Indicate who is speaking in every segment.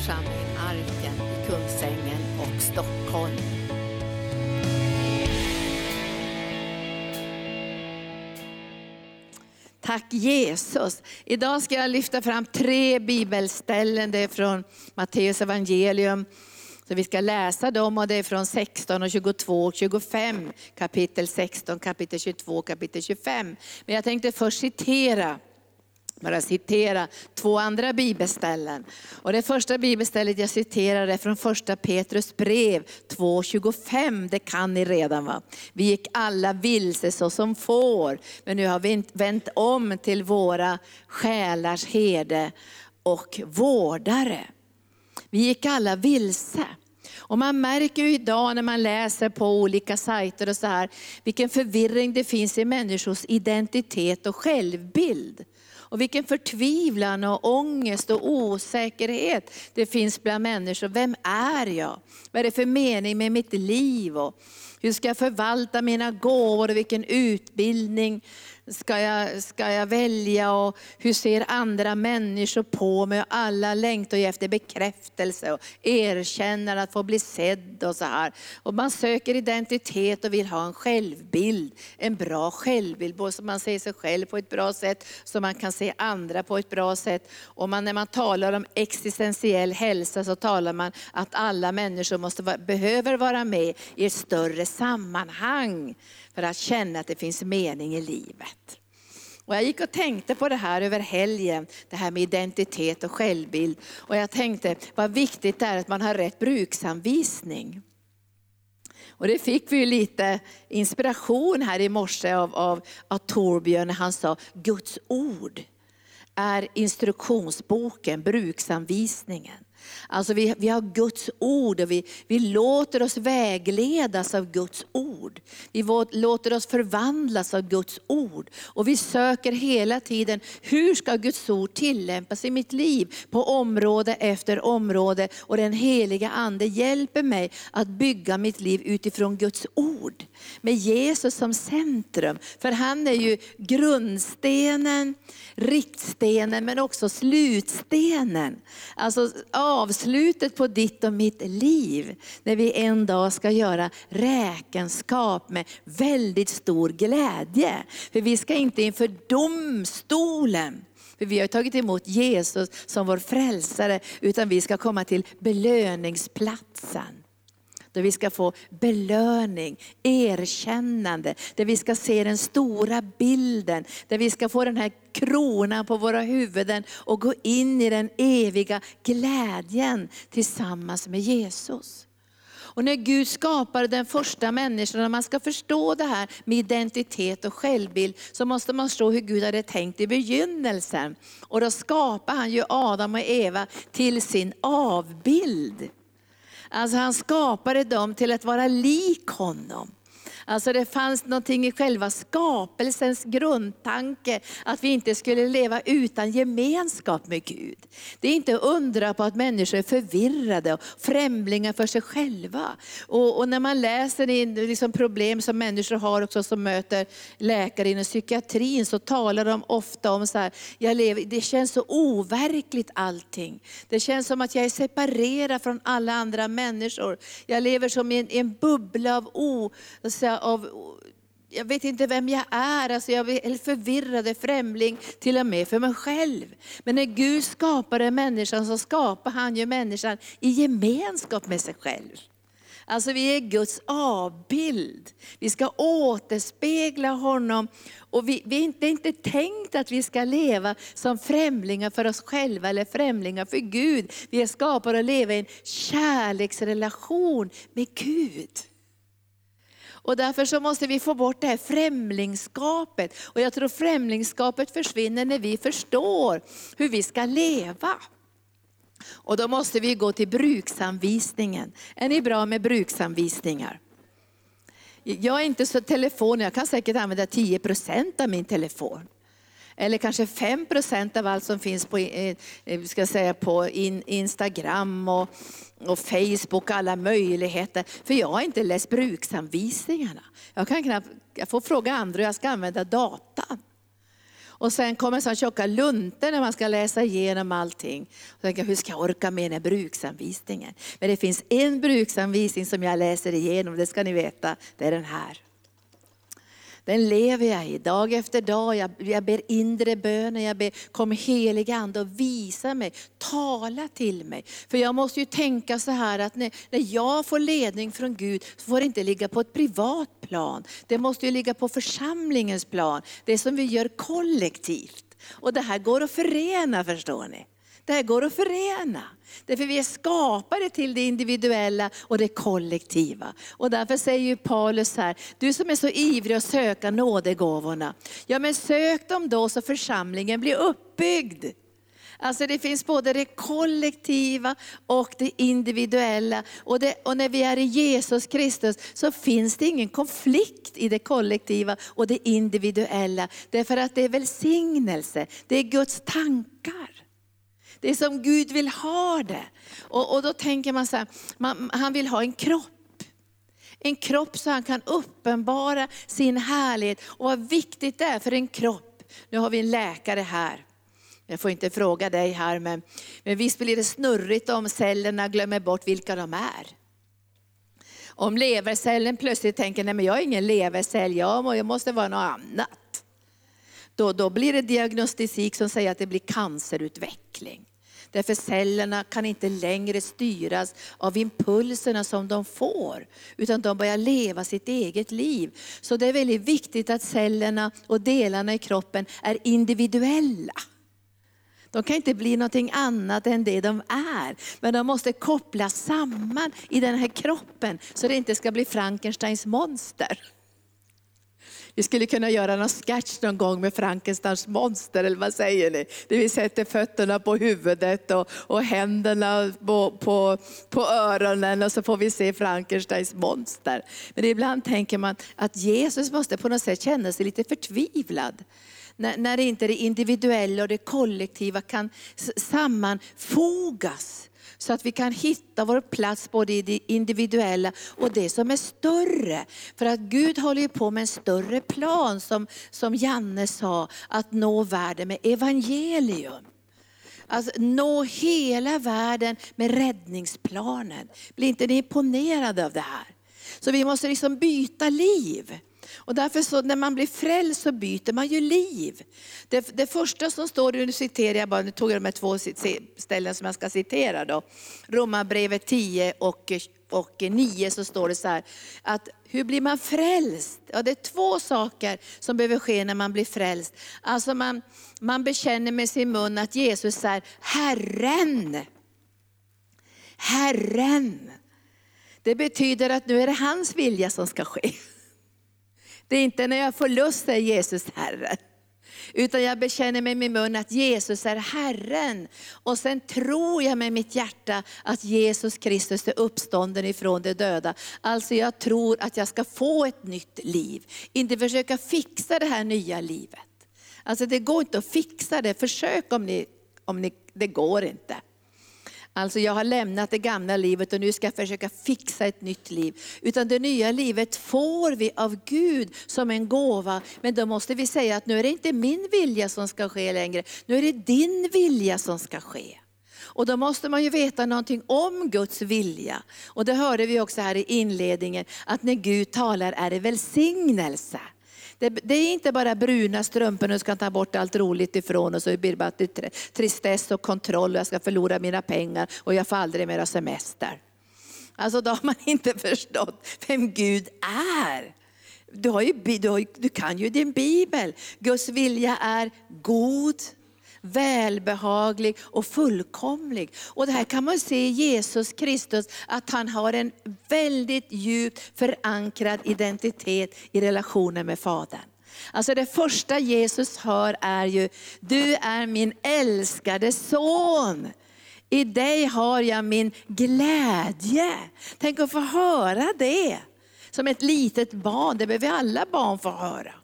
Speaker 1: församling Arken i Kungsängen och Stockholm. Tack Jesus. Idag ska jag lyfta fram tre bibelställen. Det är från Matteus evangelium. Så vi ska läsa dem och det är från 16 och 22 och 25. Kapitel 16, kapitel 22, kapitel 25. Men jag tänkte först citera bara citera två andra bibelställen. Och det första bibelstället jag citerar är från första Petrus brev 2.25. Det kan ni redan va? Vi gick alla vilse så som får, men nu har vi vänt om till våra själars herde och vårdare. Vi gick alla vilse. Och man märker ju idag när man läser på olika sajter och så här, vilken förvirring det finns i människors identitet och självbild. Och vilken förtvivlan och ångest och osäkerhet det finns bland människor. Vem är jag? Vad är det för mening med mitt liv? Och hur ska jag förvalta mina gåvor och vilken utbildning ska jag, ska jag välja och hur ser andra människor på mig? Alla längtar ju efter bekräftelse och erkänner att få bli sedd och så här. Och man söker identitet och vill ha en självbild, en bra självbild, både så man ser sig själv på ett bra sätt, så man kan se andra på ett bra sätt. Och man, när man talar om existentiell hälsa så talar man att alla människor måste, behöver vara med i ett större sammanhang för att känna att det finns mening i livet. Och jag gick och tänkte på det här över helgen, det här med identitet och självbild. Och jag tänkte vad viktigt det är att man har rätt bruksanvisning. Och det fick vi lite inspiration här i morse av, av, av Torbjörn när han sa Guds ord är instruktionsboken, bruksanvisningen. Alltså vi, vi har Guds ord och vi, vi låter oss vägledas av Guds ord. Vi låter oss förvandlas av Guds ord. Och vi söker hela tiden, hur ska Guds ord tillämpas i mitt liv? På område efter område. Och den heliga Ande hjälper mig att bygga mitt liv utifrån Guds ord. Med Jesus som centrum. För han är ju grundstenen, riktstenen men också slutstenen. Alltså avslutet på ditt och mitt liv. När vi en dag ska göra räkenskap med väldigt stor glädje. För vi ska inte inför domstolen. För vi har tagit emot Jesus som vår frälsare, utan vi ska komma till belöningsplatsen. Där vi ska få belöning, erkännande, där vi ska se den stora bilden, där vi ska få den här kronan på våra huvuden och gå in i den eviga glädjen tillsammans med Jesus. Och när Gud skapade den första människan, när man ska förstå det här med identitet och självbild, så måste man förstå hur Gud hade tänkt i begynnelsen. Och då skapade han ju Adam och Eva till sin avbild. Alltså han skapade dem till att vara lik honom. Alltså det fanns någonting i själva skapelsens grundtanke, att vi inte skulle leva utan gemenskap med Gud. Det är inte undra på att människor är förvirrade och främlingar för sig själva. Och, och när man läser in liksom problem som människor har också som möter läkare inom psykiatrin, så talar de ofta om så här, jag lever, det känns så overkligt allting. Det känns som att jag är separerad från alla andra människor. Jag lever som i en, en bubbla av o, säga, av, jag vet inte vem jag är, alltså jag är förvirrad, främling till och med för mig själv. Men när Gud skapade människan så skapar han ju människan i gemenskap med sig själv. Alltså vi är Guds avbild. Vi ska återspegla honom. Och vi, vi, det är inte tänkt att vi ska leva som främlingar för oss själva eller främlingar för Gud. Vi är skapade att leva i en kärleksrelation med Gud. Och därför så måste vi få bort det här främlingskapet. Och jag tror främlingskapet försvinner när vi förstår hur vi ska leva. Och då måste vi gå till bruksanvisningen. Är ni bra med bruksanvisningar? Jag är inte så telefon, jag kan säkert använda 10% av min telefon. Eller kanske 5 procent av allt som finns på, eh, eh, ska säga, på Instagram och, och Facebook, alla möjligheter. För jag har inte läst bruksanvisningarna. Jag, kan knappt, jag får fråga andra hur jag ska använda datan. Och sen kommer så tjocka luntor när man ska läsa igenom allting. Och tänka, hur ska jag orka med den här bruksanvisningen? Men det finns en bruksanvisning som jag läser igenom, det ska ni veta, det är den här. Den lever jag i dag efter dag. Jag, jag ber inre böner, jag ber kom heliga ande och visa mig, tala till mig. För jag måste ju tänka så här att när, när jag får ledning från Gud så får det inte ligga på ett privat plan. Det måste ju ligga på församlingens plan, det som vi gör kollektivt. Och det här går att förena förstår ni. Det här går att förena. Därför vi är skapade till det individuella och det kollektiva. Och därför säger ju Paulus här, du som är så ivrig att söka nådegåvorna, ja men sök dem då så församlingen blir uppbyggd. Alltså det finns både det kollektiva och det individuella. Och, det, och, när vi är i Jesus Kristus så finns det ingen konflikt i det kollektiva och det individuella. Därför att det är välsignelse, det är Guds tankar. Det är som Gud vill ha det. Och, och då tänker man så här, man, han vill ha en kropp. En kropp så han kan uppenbara sin härlighet. Och vad viktigt det är för en kropp. Nu har vi en läkare här. Jag får inte fråga dig här, men, men visst blir det snurrigt om cellerna glömmer bort vilka de är. Om levercellen plötsligt tänker, nej men jag är ingen levercell, jag måste vara något annat. Då, då blir det diagnostik som säger att det blir cancerutveckling. Därför cellerna kan inte längre styras av impulserna som de får, utan de börjar leva sitt eget liv. Så det är väldigt viktigt att cellerna och delarna i kroppen är individuella. De kan inte bli någonting annat än det de är. Men de måste kopplas samman i den här kroppen så det inte ska bli Frankensteins monster. Vi skulle kunna göra någon sketch någon gång med Frankensteins monster, eller vad säger ni? Där vi sätter fötterna på huvudet och, och händerna på, på, på öronen och så får vi se Frankensteins monster. Men ibland tänker man att Jesus måste på något sätt känna sig lite förtvivlad. När, när inte det individuella och det kollektiva kan sammanfogas så att vi kan hitta vår plats både i det individuella och det som är större. För att Gud håller ju på med en större plan som, som Janne sa, att nå världen med evangelium. Alltså nå hela världen med räddningsplanen. Blir inte ni imponerade av det här? Så vi måste liksom byta liv. Och därför så när man blir frälst så byter man ju liv. Det, det första som står, nu citerar jag bara, nu tog jag de här två ställen som jag ska citera då. Romarbrevet 10 och, och 9 så står det så här, att hur blir man frälst? Ja, det är två saker som behöver ske när man blir frälst. Alltså man, man bekänner med sin mun att Jesus är Herren. Herren. Det betyder att nu är det hans vilja som ska ske. Det är inte när jag får lust, säger Jesus herre. Utan jag bekänner med min mun att Jesus är Herren. Och sen tror jag med mitt hjärta att Jesus Kristus är uppstånden ifrån de döda. Alltså jag tror att jag ska få ett nytt liv. Inte försöka fixa det här nya livet. Alltså det går inte att fixa det, försök om ni, om ni det går inte. Alltså jag har lämnat det gamla livet och nu ska jag försöka fixa ett nytt liv. Utan det nya livet får vi av Gud som en gåva. Men då måste vi säga att nu är det inte min vilja som ska ske längre, nu är det din vilja som ska ske. Och då måste man ju veta någonting om Guds vilja. Och det hörde vi också här i inledningen, att när Gud talar är det välsignelse. Det, det, är inte bara bruna strumpor och ska ta bort allt roligt ifrån och så blir det bara tristess och kontroll och jag ska förlora mina pengar och jag får aldrig mera semester. Alltså då har man inte förstått vem Gud är. Du, har ju, du, har, du kan ju din bibel. Guds vilja är god, välbehaglig och fullkomlig. Och det här kan man se i Jesus Kristus, att han har en väldigt djupt förankrad identitet i relationen med Fadern. Alltså det första Jesus hör är ju, du är min älskade son. I dig har jag min glädje. Tänk att få höra det. Som ett litet barn, det behöver alla barn få höra.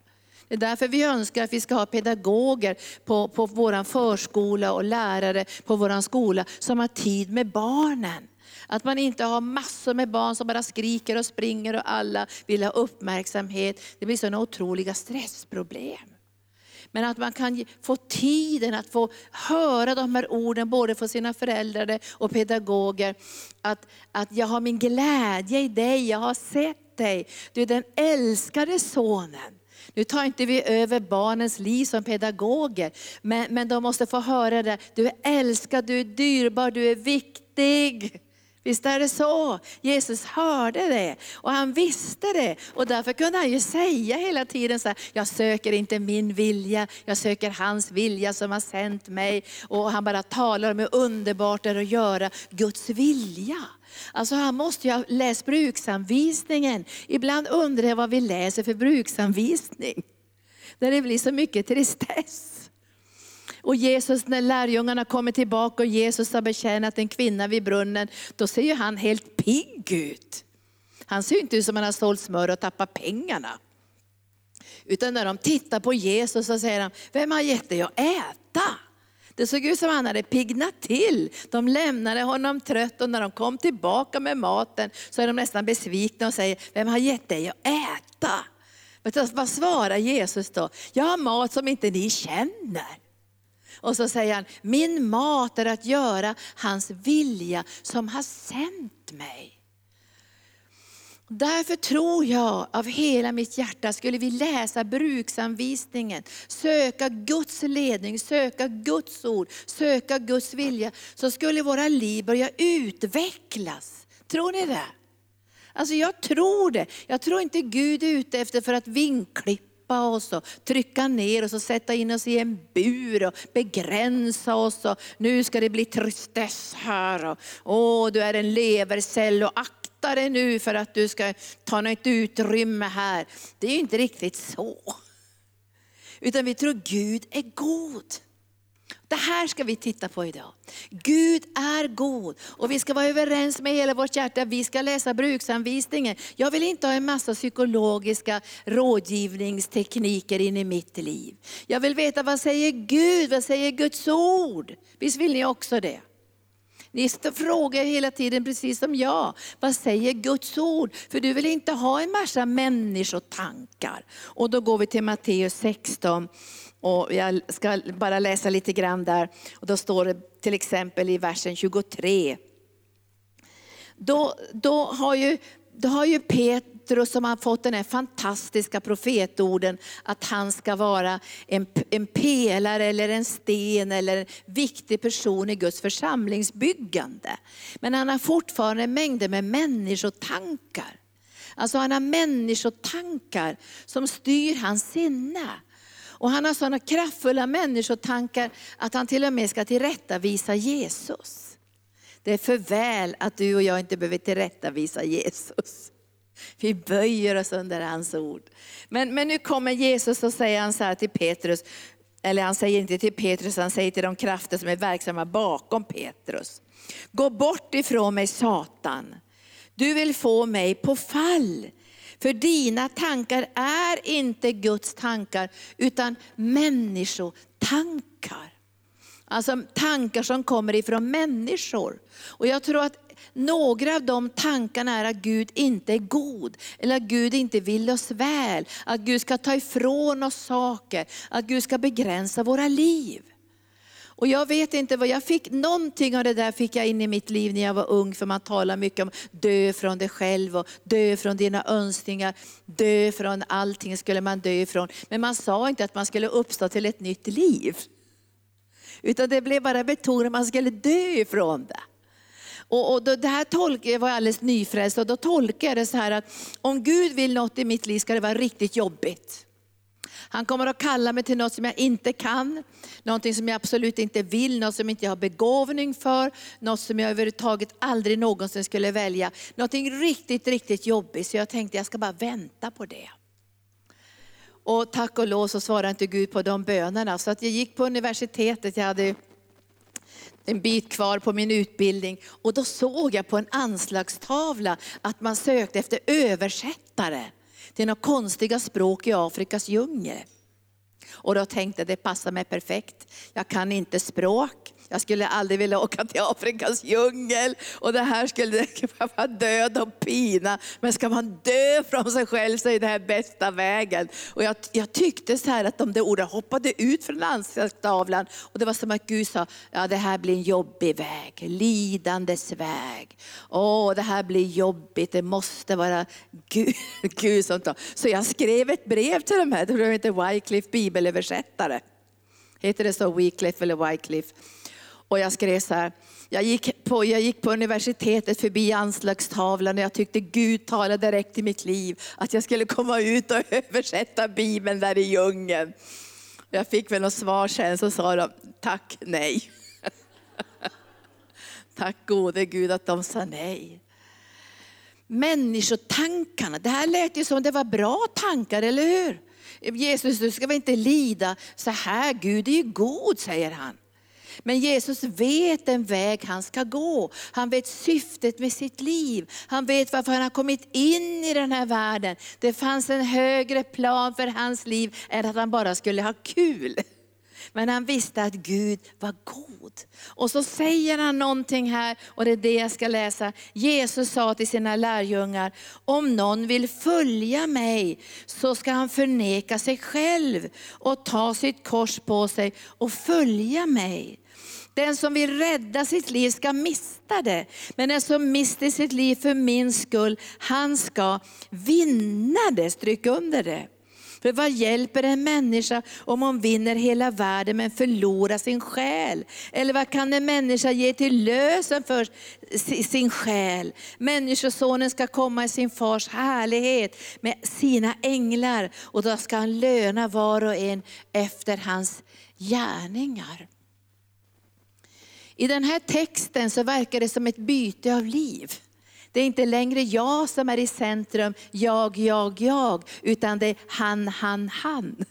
Speaker 1: Det är därför vi önskar att vi ska ha pedagoger på, på vår förskola och lärare på vår skola som har tid med barnen. Att man inte har massor med barn som bara skriker och springer och alla vill ha uppmärksamhet. Det blir sådana otroliga stressproblem. Men att man kan få tiden att få höra de här orden, både från sina föräldrar och pedagoger. Att, att jag har min glädje i dig, jag har sett dig. Du är den älskade sonen. Nu tar inte vi över barnens liv som pedagoger, men, men de måste få höra det. Du är älskad, du är dyrbar, du är viktig. Visst är det så? Jesus hörde det och han visste det. Och därför kunde han ju säga hela tiden så här, jag söker inte min vilja, jag söker hans vilja som har sänt mig. Och han bara talar om hur underbart det är att göra Guds vilja. Alltså han måste ju ha läst bruksanvisningen. Ibland undrar jag vad vi läser för bruksanvisning. Där det blir så mycket tristess. Och Jesus, när lärjungarna kommer tillbaka och Jesus har betjänat en kvinna vid brunnen, då ser ju han helt pigg ut. Han ser inte ut som han har sålt smör och tappat pengarna. Utan när de tittar på Jesus så säger han, vem har gett dig att äta? Det såg ut som han hade piggnat till. De lämnade honom trött och när de kom tillbaka med maten så är de nästan besvikna och säger, vem har gett dig att äta? Men vad svarar Jesus då? Jag har mat som inte ni känner. Och så säger han, min mat är att göra hans vilja som har sänt mig. Därför tror jag av hela mitt hjärta, skulle vi läsa bruksanvisningen, söka Guds ledning, söka Guds ord, söka Guds vilja, så skulle våra liv börja utvecklas. Tror ni det? Alltså jag tror det. Jag tror inte Gud är ute efter för att vinklippa oss och trycka ner oss och sätta in oss i en bur och begränsa oss. Och nu ska det bli tristess här. Och, åh, du är en levercell och akta dig nu för att du ska ta något utrymme här. Det är ju inte riktigt så. Utan vi tror Gud är god. Det här ska vi titta på idag. Gud är god och vi ska vara överens med hela vårt hjärta. Vi ska läsa bruksanvisningen. Jag vill inte ha en massa psykologiska rådgivningstekniker in i mitt liv. Jag vill veta vad säger Gud, vad säger Guds ord? Visst vill ni också det? Ni frågar hela tiden precis som jag. Vad säger Guds ord? För du vill inte ha en massa människotankar. Och då går vi till Matteus 16 och jag ska bara läsa lite grann där. Och då står det till exempel i versen 23. Då, då, har, ju, då har ju Petrus som har fått den här fantastiska profetorden att han ska vara en, en pelare eller en sten eller en viktig person i Guds församlingsbyggande. Men han har fortfarande mängder med människotankar. Alltså han har människotankar som styr hans sinne. Och han har sådana kraftfulla människotankar att han till och med ska tillrättavisa Jesus. Det är för väl att du och jag inte behöver tillrättavisa Jesus. Vi böjer oss under hans ord. Men, men nu kommer Jesus och säger han så här till Petrus, eller han säger inte till Petrus, han säger till de krafter som är verksamma bakom Petrus. Gå bort ifrån mig Satan. Du vill få mig på fall. För dina tankar är inte Guds tankar, utan människotankar. Alltså tankar som kommer ifrån människor. Och jag tror att några av de tankarna är att Gud inte är god, eller att Gud inte vill oss väl, att Gud ska ta ifrån oss saker, att Gud ska begränsa våra liv. Och jag vet inte vad jag fick, någonting av det där fick jag in i mitt liv när jag var ung, för man talar mycket om dö från dig själv och dö från dina önskningar, dö från allting skulle man dö ifrån. Men man sa inte att man skulle uppstå till ett nytt liv. Utan det blev bara betonat att man skulle dö ifrån det. Och, och då, det här tolk, jag var alldeles nyfrälst och då tolkar jag det så här att om Gud vill något i mitt liv ska det vara riktigt jobbigt. Han kommer att kalla mig till något som jag inte kan, någonting som jag absolut inte vill, något som jag inte har begåvning för, något som jag överhuvudtaget aldrig någonsin skulle välja. Någonting riktigt, riktigt jobbigt. Så jag tänkte jag ska bara vänta på det. Och tack och lov så svarade inte Gud på de bönerna. Så att jag gick på universitetet, jag hade en bit kvar på min utbildning och då såg jag på en anslagstavla att man sökte efter översättare till några konstiga språk i Afrikas djungel. Och då tänkte jag, det passar mig perfekt. Jag kan inte språk, jag skulle aldrig vilja åka till Afrikas djungel och det här skulle vara död och pina. Men ska man dö från sig själv så är det här bästa vägen. Och jag, jag tyckte så här att de där orden hoppade ut från anslagstavlan och det var som att Gud sa, ja det här blir en jobbig väg, lidandets väg. Åh, det här blir jobbigt, det måste vara Gud, Gud som tar. Så jag skrev ett brev till de här, de heter Wycliffe bibelöversättare. Heter det så, Wycliffe eller Wycliffe? Och jag skrev så här, jag gick, på, jag gick på universitetet förbi anslagstavlan och jag tyckte Gud talade direkt i mitt liv. Att jag skulle komma ut och översätta Bibeln där i djungeln. Jag fick väl något svar sen, så sa de tack, nej. tack gode Gud att de sa nej. Människotankarna, det här lät ju som det var bra tankar, eller hur? Jesus, du ska väl inte lida så här, Gud är ju god, säger han. Men Jesus vet den väg han ska gå. Han vet syftet med sitt liv. Han vet varför han har kommit in i den här världen. Det fanns en högre plan för hans liv än att han bara skulle ha kul. Men han visste att Gud var god. Och så säger han någonting här, och det är det jag ska läsa. Jesus sa till sina lärjungar, om någon vill följa mig så ska han förneka sig själv och ta sitt kors på sig och följa mig. Den som vill rädda sitt liv ska mista det. Men den som mister sitt liv för min skull, han ska vinna det. Stryk under det. För vad hjälper en människa om hon vinner hela världen men förlorar sin själ? Eller vad kan en människa ge till lösen för sin själ? Människosonen ska komma i sin fars härlighet med sina änglar och då ska han löna var och en efter hans gärningar. I den här texten så verkar det som ett byte av liv. Det är inte längre jag som är i centrum, jag, jag, jag, utan det är han, han, han.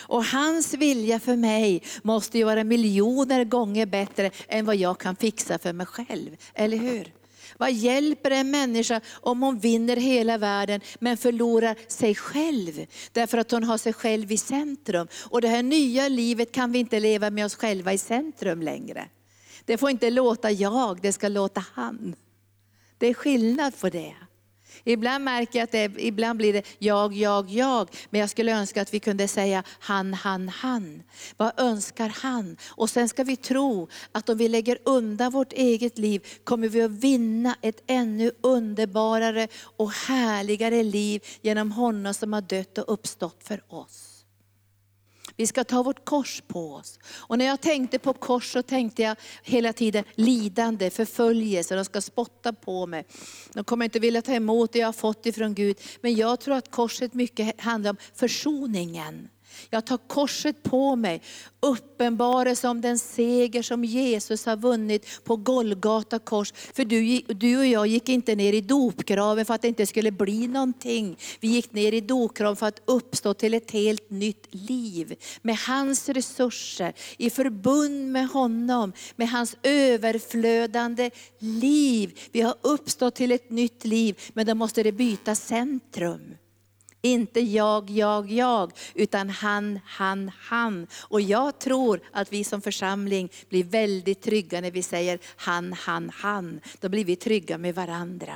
Speaker 1: Och hans vilja för mig måste ju vara miljoner gånger bättre än vad jag kan fixa för mig själv. Eller hur? Vad hjälper en människa om hon vinner hela världen men förlorar sig själv? Därför att hon har sig själv i centrum. Och det här nya livet kan vi inte leva med oss själva i centrum längre. Det får inte låta jag, det ska låta han. Det är skillnad på det. Ibland märker jag att det, ibland blir det jag, jag, jag. Men jag skulle önska att vi kunde säga han, han, han. Vad önskar han? Och sen ska vi tro att om vi lägger undan vårt eget liv kommer vi att vinna ett ännu underbarare och härligare liv genom honom som har dött och uppstått för oss. Vi ska ta vårt kors på oss. Och när jag tänkte på kors så tänkte jag hela tiden lidande, förföljelse, de ska spotta på mig. De kommer inte vilja ta emot det jag har fått ifrån Gud. Men jag tror att korset mycket handlar om försoningen. Jag tar korset på mig, uppenbarelse om den seger som Jesus har vunnit på Golgata kors. För du, du och jag gick inte ner i dopgraven för att det inte skulle bli någonting. Vi gick ner i dopgraven för att uppstå till ett helt nytt liv. Med hans resurser, i förbund med honom, med hans överflödande liv. Vi har uppstått till ett nytt liv, men då måste det byta centrum. Inte jag, jag, jag, utan han, han, han. Och jag tror att vi som församling blir väldigt trygga när vi säger han, han, han. Då blir vi trygga med varandra.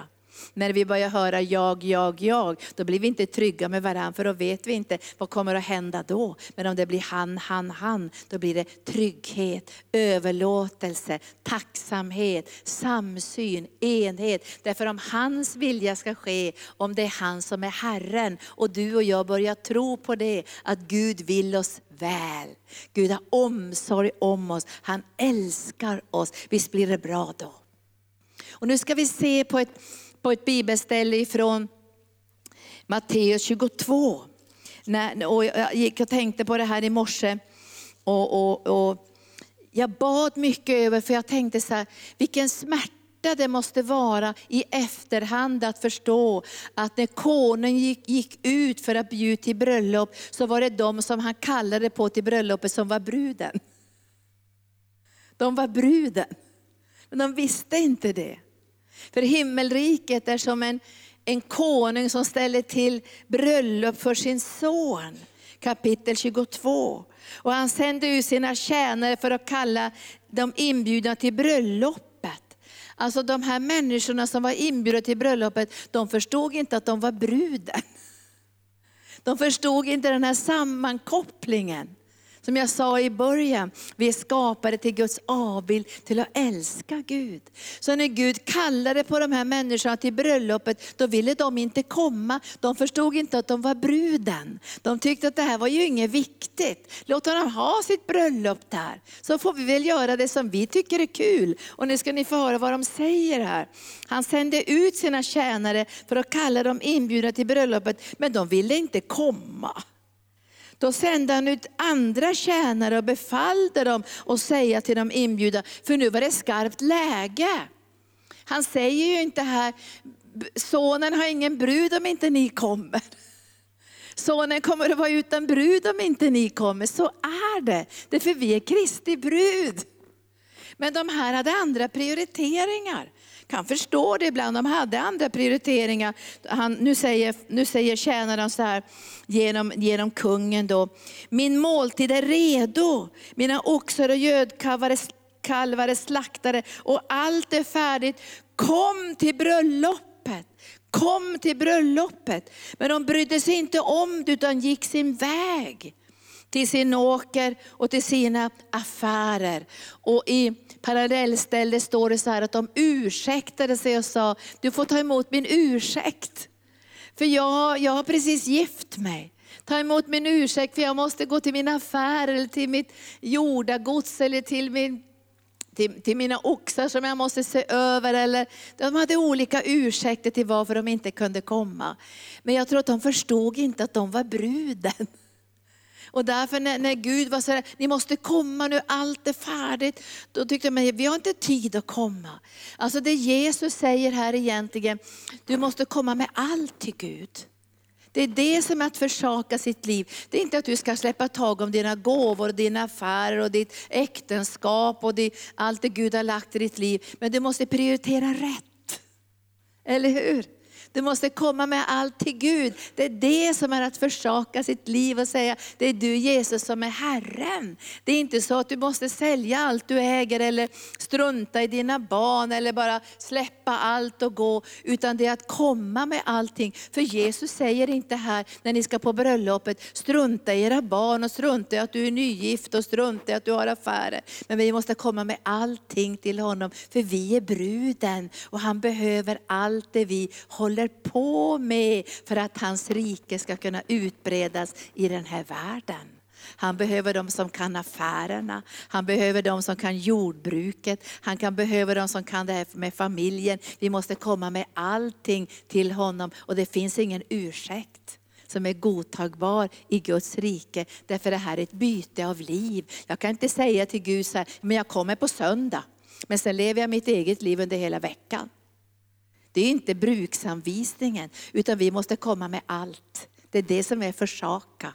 Speaker 1: När vi börjar höra jag, jag, jag, då blir vi inte trygga med varandra för då vet vi inte vad kommer att hända då. Men om det blir han, han, han, då blir det trygghet, överlåtelse, tacksamhet, samsyn, enhet. Därför om hans vilja ska ske, om det är han som är Herren och du och jag börjar tro på det, att Gud vill oss väl. Gud har omsorg om oss, han älskar oss. Visst blir det bra då? Och nu ska vi se på ett på ett bibelställe ifrån Matteus 22. När, och jag gick och tänkte på det här i morse. Och, och, och jag bad mycket över, för jag tänkte så här, vilken smärta det måste vara i efterhand att förstå att när konungen gick, gick, ut för att bjuda till bröllop, så var det de som han kallade på till bröllopet som var bruden. De var bruden, men de visste inte det. För himmelriket är som en, en konung som ställer till bröllop för sin son. kapitel 22. Och han sände ut sina tjänare för att kalla de inbjudna till bröllopet. Alltså de här människorna som var inbjudna till bröllopet, de förstod inte att de var bruden. De förstod inte den här sammankopplingen. Som jag sa i början, vi är skapade till Guds avbild, till att älska Gud. Så när Gud kallade på de här människorna till bröllopet, då ville de inte komma. De förstod inte att de var bruden. De tyckte att det här var ju inget viktigt. Låt honom ha sitt bröllop där. Så får vi väl göra det som vi tycker är kul. Och nu ska ni få höra vad de säger här. Han sände ut sina tjänare för att kalla dem inbjudna till bröllopet, men de ville inte komma. Då sände han ut andra tjänare och befallde dem att säga till de inbjudna, för nu var det skarpt läge. Han säger ju inte här, sonen har ingen brud om inte ni kommer. Sonen kommer att vara utan brud om inte ni kommer. Så är det, därför vi är Kristi brud. Men de här hade andra prioriteringar kan förstå det ibland, de hade andra prioriteringar. Han, nu, säger, nu säger tjänaren så här genom, genom kungen då, min måltid är redo, mina oxar och gödkalvar är slaktade och allt är färdigt. Kom till bröllopet. Kom till bröllopet. Men de brydde sig inte om det utan gick sin väg till sin åker och till sina affärer. Och i parallellställe står det så här att de ursäktade sig och sa, du får ta emot min ursäkt. För jag, jag har precis gift mig. Ta emot min ursäkt för jag måste gå till min affär eller till mitt jordagods eller till min till, till, mina oxar som jag måste se över. Eller, de hade olika ursäkter till varför de inte kunde komma. Men jag tror att de förstod inte att de var bruden. Och därför när, när Gud var så här, ni måste komma nu, allt är färdigt. Då tyckte de, vi har inte tid att komma. Alltså det Jesus säger här egentligen, du måste komma med allt till Gud. Det är det som är att försaka sitt liv. Det är inte att du ska släppa tag om dina gåvor, dina affärer och ditt äktenskap och allt det Gud har lagt i ditt liv. Men du måste prioritera rätt. Eller hur? Du måste komma med allt till Gud. Det är det som är att försaka sitt liv och säga, det är du Jesus som är Herren. Det är inte så att du måste sälja allt du äger eller strunta i dina barn eller bara släppa allt och gå. Utan det är att komma med allting. För Jesus säger inte här när ni ska på bröllopet, strunta i era barn och strunta i att du är nygift och strunta i att du har affärer. Men vi måste komma med allting till honom. För vi är bruden och han behöver allt det vi håller på med för att hans rike ska kunna utbredas i den här världen. Han behöver de som kan affärerna, han behöver de som kan jordbruket, han kan behöva de som kan det här med familjen. Vi måste komma med allting till honom och det finns ingen ursäkt som är godtagbar i Guds rike. Därför det här är ett byte av liv. Jag kan inte säga till Gud så här, men jag kommer på söndag. Men sen lever jag mitt eget liv under hela veckan. Det är inte bruksanvisningen, utan vi måste komma med allt. Det är det som är försaka.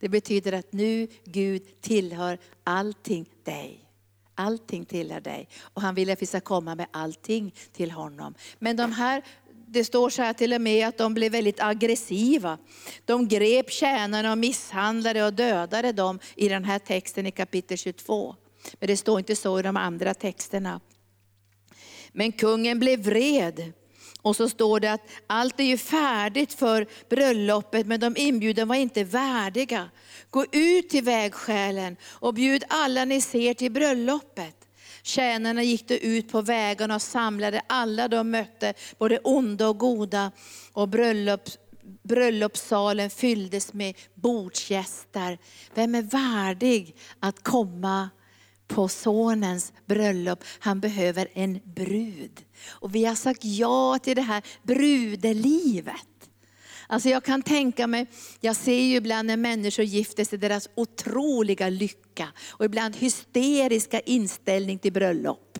Speaker 1: Det betyder att nu Gud tillhör allting dig. Allting tillhör dig. Och han vill att vi ska komma med allting till honom. Men de här det står så här till och med att de blev väldigt aggressiva. De grep tjänarna och misshandlade och dödade dem i den här texten i kapitel 22. Men det står inte så i de andra texterna. Men kungen blev vred. Och så står det att allt är ju färdigt för bröllopet, men de inbjudna var inte värdiga. Gå ut till vägskälen och bjud alla ni ser till bröllopet. Tjänarna gick då ut på vägarna och samlade alla de mötte, både onda och goda. Och bröllops, bröllopssalen fylldes med bordsgäster. Vem är värdig att komma på sonens bröllop. Han behöver en brud. Och vi har sagt ja till det här brudelivet. Alltså jag kan tänka mig, jag ser ju ibland när människor gifter sig, deras otroliga lycka och ibland hysteriska inställning till bröllop.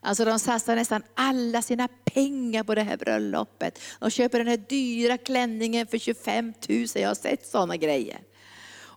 Speaker 1: Alltså de satsar nästan alla sina pengar på det här bröllopet. De köper den här dyra klänningen för 25 000, jag har sett sådana grejer.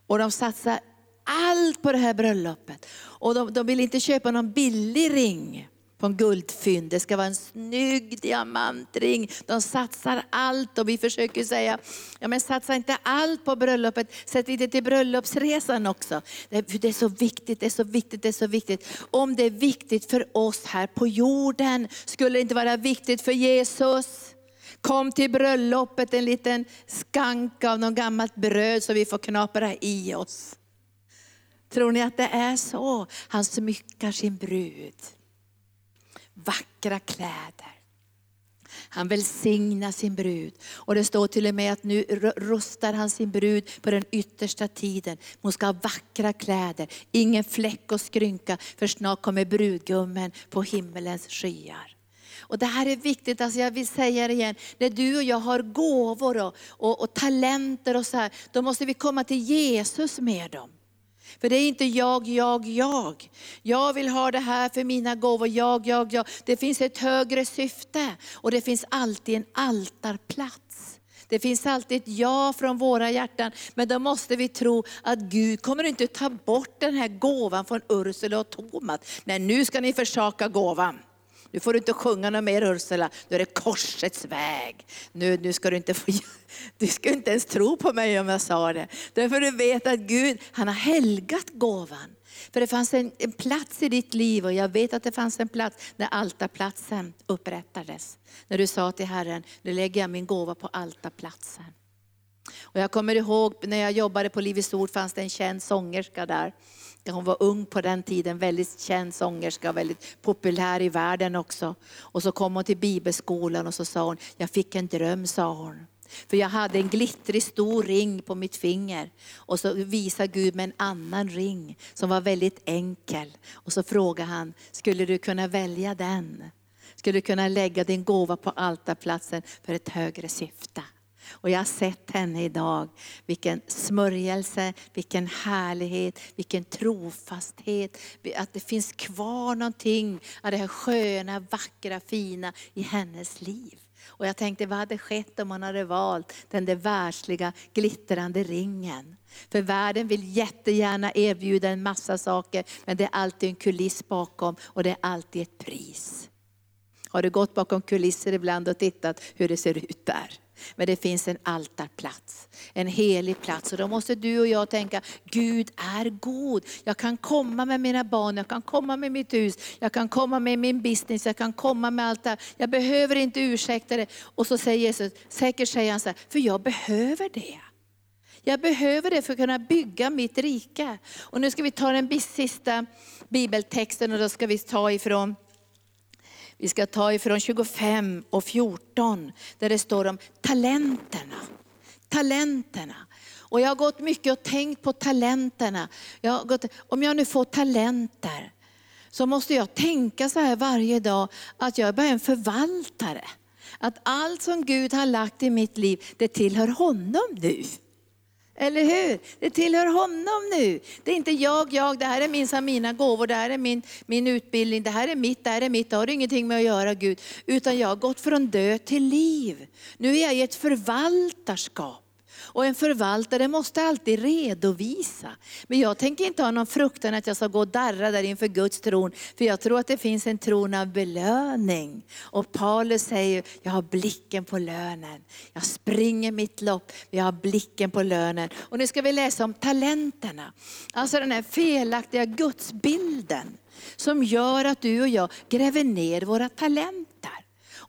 Speaker 1: Och de satsar allt på det här bröllopet. Och de, de vill inte köpa någon billig ring. på en guldfynd. Det ska vara en snygg diamantring. De satsar allt och vi försöker säga, ja men satsa inte allt på bröllopet, sätt lite till bröllopsresan också. Det är så viktigt, det är så viktigt, det är så viktigt. Om det är viktigt för oss här på jorden, skulle det inte vara viktigt för Jesus? Kom till bröllopet en liten skank av något gammalt bröd så vi får knapra i oss. Tror ni att det är så? Han smyckar sin brud. Vackra kläder. Han välsignar sin brud. Och det står till och med att nu rustar han sin brud på den yttersta tiden. Hon ska ha vackra kläder, ingen fläck och skrynka, för snart kommer brudgummen på himmelens skyar. Och Det här är viktigt, alltså jag vill säga det igen. När du och jag har gåvor och, och, och talenter och så här, då måste vi komma till Jesus med dem. För det är inte jag, jag, jag. Jag vill ha det här för mina gåvor, jag, jag, jag. Det finns ett högre syfte och det finns alltid en altarplats. Det finns alltid ett ja från våra hjärtan, men då måste vi tro att Gud kommer inte ta bort den här gåvan från Ursula och Tomat. Nej, nu ska ni försaka gåvan. Nu får du inte sjunga något mer Ursula, nu är det korsets väg. Nu, nu ska du inte få, du ska inte ens tro på mig om jag sa det. Därför du vet att Gud, han har helgat gåvan. För det fanns en, en, plats i ditt liv och jag vet att det fanns en plats när altarplatsen upprättades. När du sa till Herren, nu lägger jag min gåva på altarplatsen. Och jag kommer ihåg när jag jobbade på Livets Ord fanns det en känd sångerska där. Hon var ung på den tiden, väldigt känd sångerska, väldigt populär i världen också. Och så kom hon till bibelskolan och så sa hon, jag fick en dröm sa hon. För jag hade en glittrig stor ring på mitt finger. Och så visade Gud mig en annan ring som var väldigt enkel. Och så frågade han, skulle du kunna välja den? Skulle du kunna lägga din gåva på altarplatsen för ett högre syfte? Och jag har sett henne idag. Vilken smörjelse, vilken härlighet, vilken trofasthet. Att det finns kvar någonting av det här sköna, vackra, fina i hennes liv. Och jag tänkte, vad hade skett om man hade valt den där världsliga glittrande ringen? För världen vill jättegärna erbjuda en massa saker, men det är alltid en kuliss bakom och det är alltid ett pris. Har du gått bakom kulisser ibland och tittat hur det ser ut där? Men det finns en altarplats, en helig plats. Och då måste du och jag tänka, Gud är god. Jag kan komma med mina barn, jag kan komma med mitt hus, jag kan komma med min business, jag kan komma med allt det här. Jag behöver inte ursäkta det. Och så säger Jesus, säkert säger han så här, för jag behöver det. Jag behöver det för att kunna bygga mitt rike. Och nu ska vi ta den sista bibeltexten och då ska vi ta ifrån vi ska ta ifrån 25 och 14 där det står om talenterna. Talenterna. Och jag har gått mycket och tänkt på talenterna. Jag har gått, om jag nu får talenter så måste jag tänka så här varje dag att jag är bara en förvaltare. Att allt som Gud har lagt i mitt liv, det tillhör honom nu. Eller hur? Det tillhör honom nu. Det är inte jag, jag, det här är minsann mina gåvor, det här är min, min utbildning, det här är mitt, det här är mitt, det har ingenting med att göra Gud. Utan jag har gått från död till liv. Nu är jag i ett förvaltarskap. Och en förvaltare måste alltid redovisa. Men jag tänker inte ha någon fruktan att jag ska gå och darra där inför Guds tron. För jag tror att det finns en tron av belöning. Och Paulus säger, jag har blicken på lönen. Jag springer mitt lopp, jag har blicken på lönen. Och nu ska vi läsa om talenterna. Alltså den här felaktiga gudsbilden som gör att du och jag gräver ner våra talenter.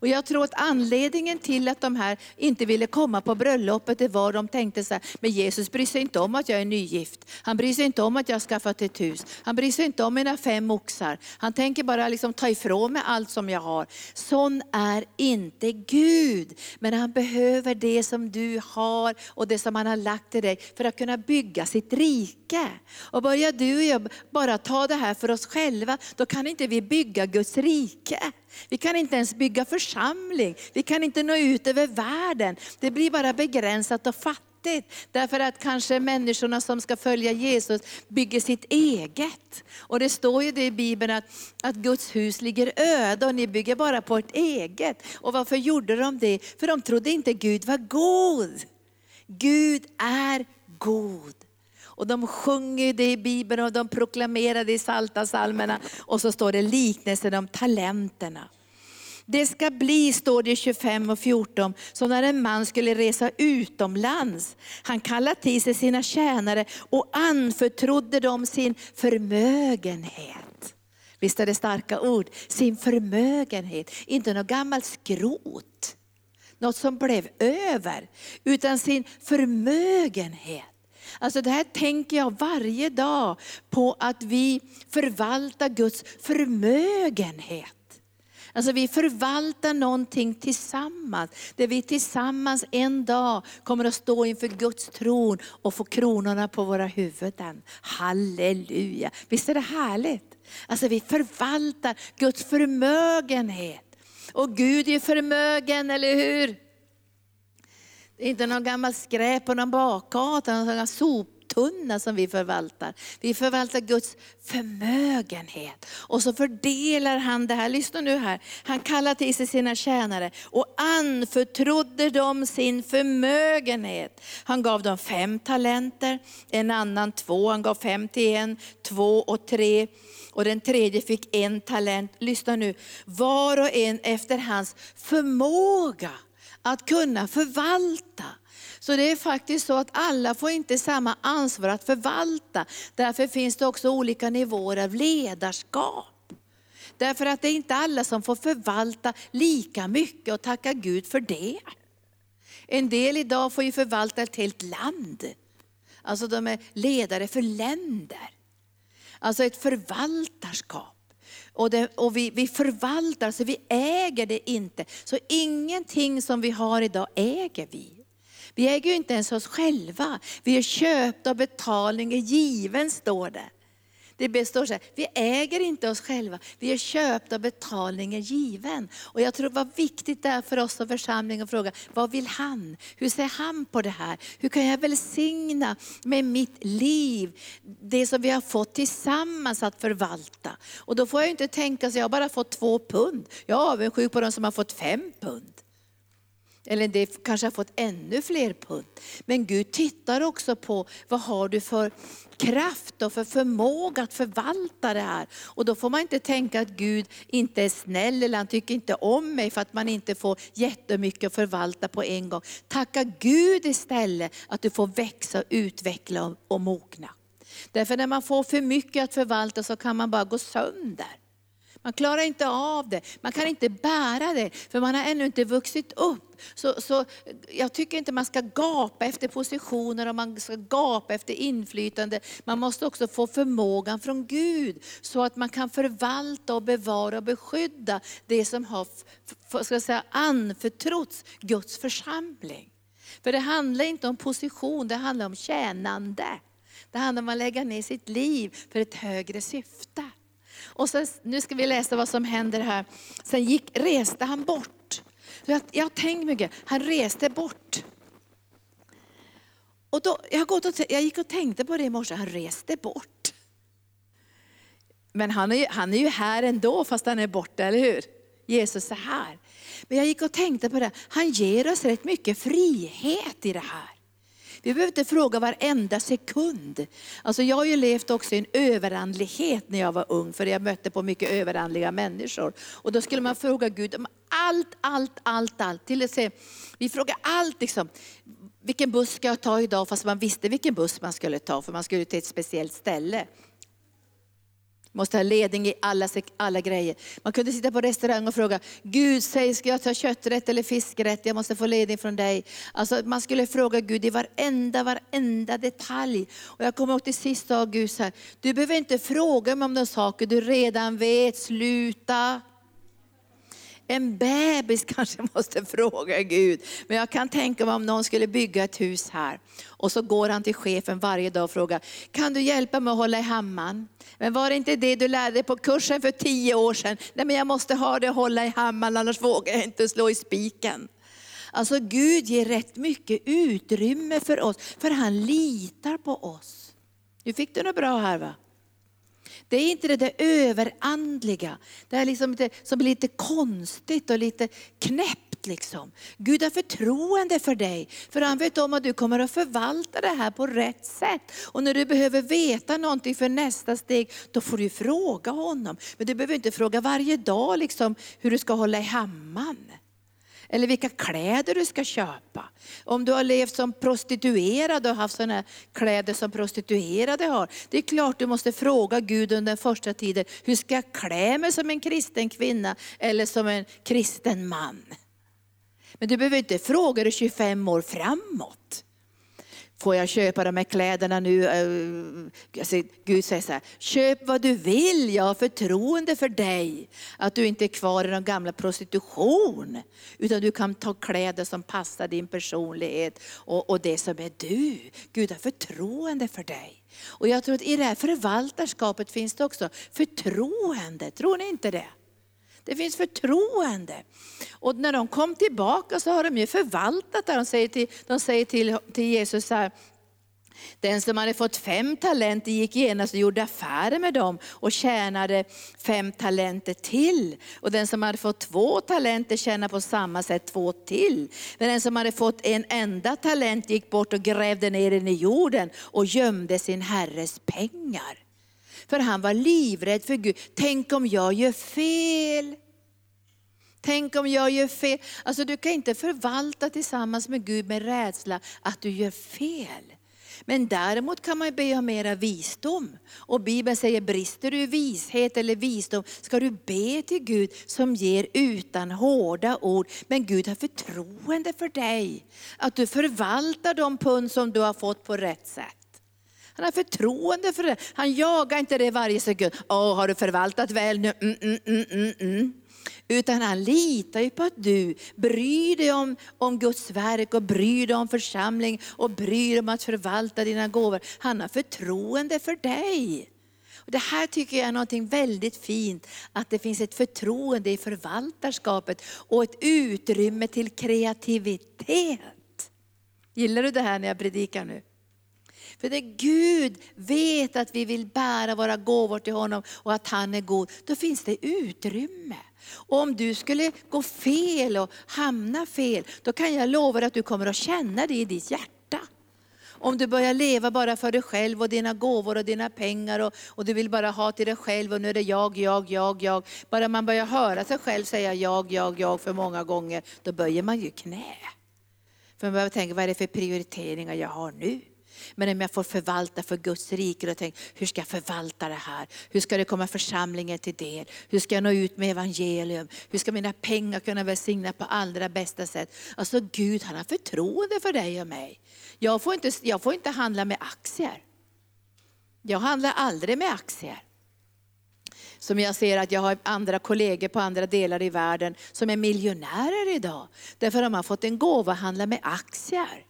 Speaker 1: Och jag tror att anledningen till att de här inte ville komma på bröllopet, det var de tänkte så här, men Jesus bryr sig inte om att jag är nygift. Han bryr sig inte om att jag har skaffat ett hus. Han bryr sig inte om mina fem oxar. Han tänker bara liksom ta ifrån mig allt som jag har. Sån är inte Gud. Men han behöver det som du har och det som han har lagt i dig för att kunna bygga sitt rike. Och börjar du och jag bara ta det här för oss själva, då kan inte vi bygga Guds rike. Vi kan inte ens bygga församling, vi kan inte nå ut över världen. Det blir bara begränsat och fattigt. Därför att kanske människorna som ska följa Jesus bygger sitt eget. Och det står ju det i Bibeln att, att Guds hus ligger öde och ni bygger bara på ett eget. Och varför gjorde de det? För de trodde inte Gud var god. Gud är god. Och de sjunger det i Bibeln och de proklamerar det i Salta salmerna Och så står det liknelsen om talenterna. Det ska bli, står det i 25 och 14, som när en man skulle resa utomlands. Han kallade till sig sina tjänare och anförtrodde dem sin förmögenhet. Visst är det starka ord? Sin förmögenhet, inte något gammalt skrot. Något som blev över, utan sin förmögenhet. Alltså det här tänker jag varje dag på att vi förvaltar Guds förmögenhet. Alltså vi förvaltar någonting tillsammans, där vi tillsammans en dag kommer att stå inför Guds tron och få kronorna på våra huvuden. Halleluja! Visst är det härligt? Alltså vi förvaltar Guds förmögenhet. Och Gud är förmögen, eller hur? Det är inte någon gammal skräp på någon bakgata, någon sop soptunna som vi förvaltar. Vi förvaltar Guds förmögenhet. Och så fördelar han det här, lyssna nu här. Han kallar till sig sina tjänare och anförtrodde dem sin förmögenhet. Han gav dem fem talenter, en annan två, han gav fem till en, två och tre. Och den tredje fick en talent. Lyssna nu, var och en efter hans förmåga att kunna förvalta. Så det är faktiskt så att alla får inte samma ansvar att förvalta. Därför finns det också olika nivåer av ledarskap. Därför att det är inte alla som får förvalta lika mycket och tacka Gud för det. En del idag får ju förvalta ett helt land. Alltså de är ledare för länder. Alltså ett förvaltarskap. Och, det, och vi, vi förvaltar, så vi äger det inte. Så ingenting som vi har idag äger vi. Vi äger ju inte ens oss själva. Vi är köpta och betalning är given, står det. Det består så här, vi äger inte oss själva, vi är köpta och betalningen given. Och jag tror det var viktigt där för oss som församling att fråga, vad vill han? Hur ser han på det här? Hur kan jag välsigna med mitt liv, det som vi har fått tillsammans att förvalta? Och då får jag inte tänka så jag har bara fått två pund. Jag är avundsjuk på de som har fått fem pund. Eller det kanske har fått ännu fler pund. Men Gud tittar också på vad har du för kraft och för förmåga att förvalta det här. Och då får man inte tänka att Gud inte är snäll eller han tycker inte om mig för att man inte får jättemycket att förvalta på en gång. Tacka Gud istället att du får växa, utveckla och mogna. Därför när man får för mycket att förvalta så kan man bara gå sönder. Man klarar inte av det, man kan inte bära det, för man har ännu inte vuxit upp. Så, så jag tycker inte man ska gapa efter positioner och man ska gapa efter inflytande. Man måste också få förmågan från Gud, så att man kan förvalta och bevara och beskydda det som har ska jag säga, anförtrotts Guds församling. För det handlar inte om position, det handlar om tjänande. Det handlar om att lägga ner sitt liv för ett högre syfte. Och sen, nu ska vi läsa vad som händer här. Sen gick, reste han bort. Jag, jag har tänkt mycket, han reste bort. Och då, jag, gått och, jag gick och tänkte på det i morse, han reste bort. Men han är, han är ju här ändå fast han är borta, eller hur? Jesus är här. Men jag gick och tänkte på det, han ger oss rätt mycket frihet i det här. Vi behöver inte fråga varenda sekund. Alltså jag har ju levt också i en överandlighet när jag var ung, för jag mötte på mycket överandliga människor. Och då skulle man fråga Gud om allt, allt, allt, allt. Till att se, vi frågar allt liksom. Vilken buss ska jag ta idag? Fast man visste vilken buss man skulle ta, för man skulle till ett speciellt ställe. Måste ha ledning i alla, alla grejer. Man kunde sitta på restaurang och fråga, Gud säg ska jag ta kötträtt eller fiskrätt? Jag måste få ledning från dig. Alltså, man skulle fråga Gud i varenda, varenda detalj. Och jag kommer ihåg till sist sa Gud så här, du behöver inte fråga mig om de saker du redan vet, sluta. En bebis kanske måste fråga Gud. Men jag kan tänka mig om någon skulle bygga ett hus här. Och så går han till chefen varje dag och frågar, kan du hjälpa mig att hålla i hammaren? Men var det inte det du lärde dig på kursen för tio år sedan? Nej men jag måste ha det att hålla i hammaren annars vågar jag inte slå i spiken. Alltså Gud ger rätt mycket utrymme för oss, för han litar på oss. Nu fick du något bra här va? Det är inte det där överandliga, det är liksom det som är lite konstigt och lite knäppt liksom. Gud har förtroende för dig, för han vet om att du kommer att förvalta det här på rätt sätt. Och när du behöver veta någonting för nästa steg, då får du fråga honom. Men du behöver inte fråga varje dag liksom, hur du ska hålla i hammaren. Eller vilka kläder du ska köpa. Om du har levt som prostituerad och haft sådana kläder som prostituerade har. Det är klart du måste fråga Gud under den första tiden, hur ska jag klä mig som en kristen kvinna eller som en kristen man? Men du behöver inte fråga dig 25 år framåt. Får jag köpa de här kläderna nu? Alltså, Gud säger så här, köp vad du vill, jag har förtroende för dig. Att du inte är kvar i den gamla prostitution. Utan du kan ta kläder som passar din personlighet och, och det som är du. Gud har förtroende för dig. Och jag tror att i det här förvaltarskapet finns det också förtroende, tror ni inte det? Det finns förtroende. Och när de kom tillbaka så har de ju förvaltat det. De säger till, de säger till, till Jesus så här, den som hade fått fem talenter gick genast och gjorde affärer med dem och tjänade fem talenter till. Och den som hade fått två talenter tjänade på samma sätt två till. Men den som hade fått en enda talent gick bort och grävde ner den i jorden och gömde sin herres pengar. För han var livrädd för Gud. Tänk om jag gör fel. Tänk om jag gör fel. Alltså du kan inte förvalta tillsammans med Gud med rädsla att du gör fel. Men däremot kan man be om mera visdom. Och Bibeln säger, brister du i vishet eller visdom ska du be till Gud som ger utan hårda ord. Men Gud har förtroende för dig. Att du förvaltar de pund som du har fått på rätt sätt. Han har förtroende för det. Han jagar inte det varje sekund. Åh, har du förvaltat väl nu? Mm, mm, mm, mm, mm. Utan han litar ju på att du bryr dig om, om Guds verk och bryr dig om församling och bryr dig om att förvalta dina gåvor. Han har förtroende för dig. Och det här tycker jag är något väldigt fint, att det finns ett förtroende i förvaltarskapet och ett utrymme till kreativitet. Gillar du det här när jag predikar nu? För när Gud vet att vi vill bära våra gåvor till honom och att han är god, då finns det utrymme. Och om du skulle gå fel och hamna fel, då kan jag lova dig att du kommer att känna det i ditt hjärta. Om du börjar leva bara för dig själv och dina gåvor och dina pengar och, och du vill bara ha till dig själv och nu är det jag, jag, jag, jag. Bara man börjar höra sig själv säga jag, jag, jag för många gånger, då böjer man ju knä. För man börjar tänka, vad är det för prioriteringar jag har nu? Men om jag får förvalta för Guds rike, då tänker hur ska jag förvalta det här? Hur ska det komma församlingen till del? Hur ska jag nå ut med evangelium? Hur ska mina pengar kunna välsigna på allra bästa sätt? Alltså Gud han har förtroende för dig och mig. Jag får inte, jag får inte handla med aktier. Jag handlar aldrig med aktier. Som jag ser att jag har andra kollegor på andra delar i världen som är miljonärer idag. Därför har de har fått en gåva att handla med aktier.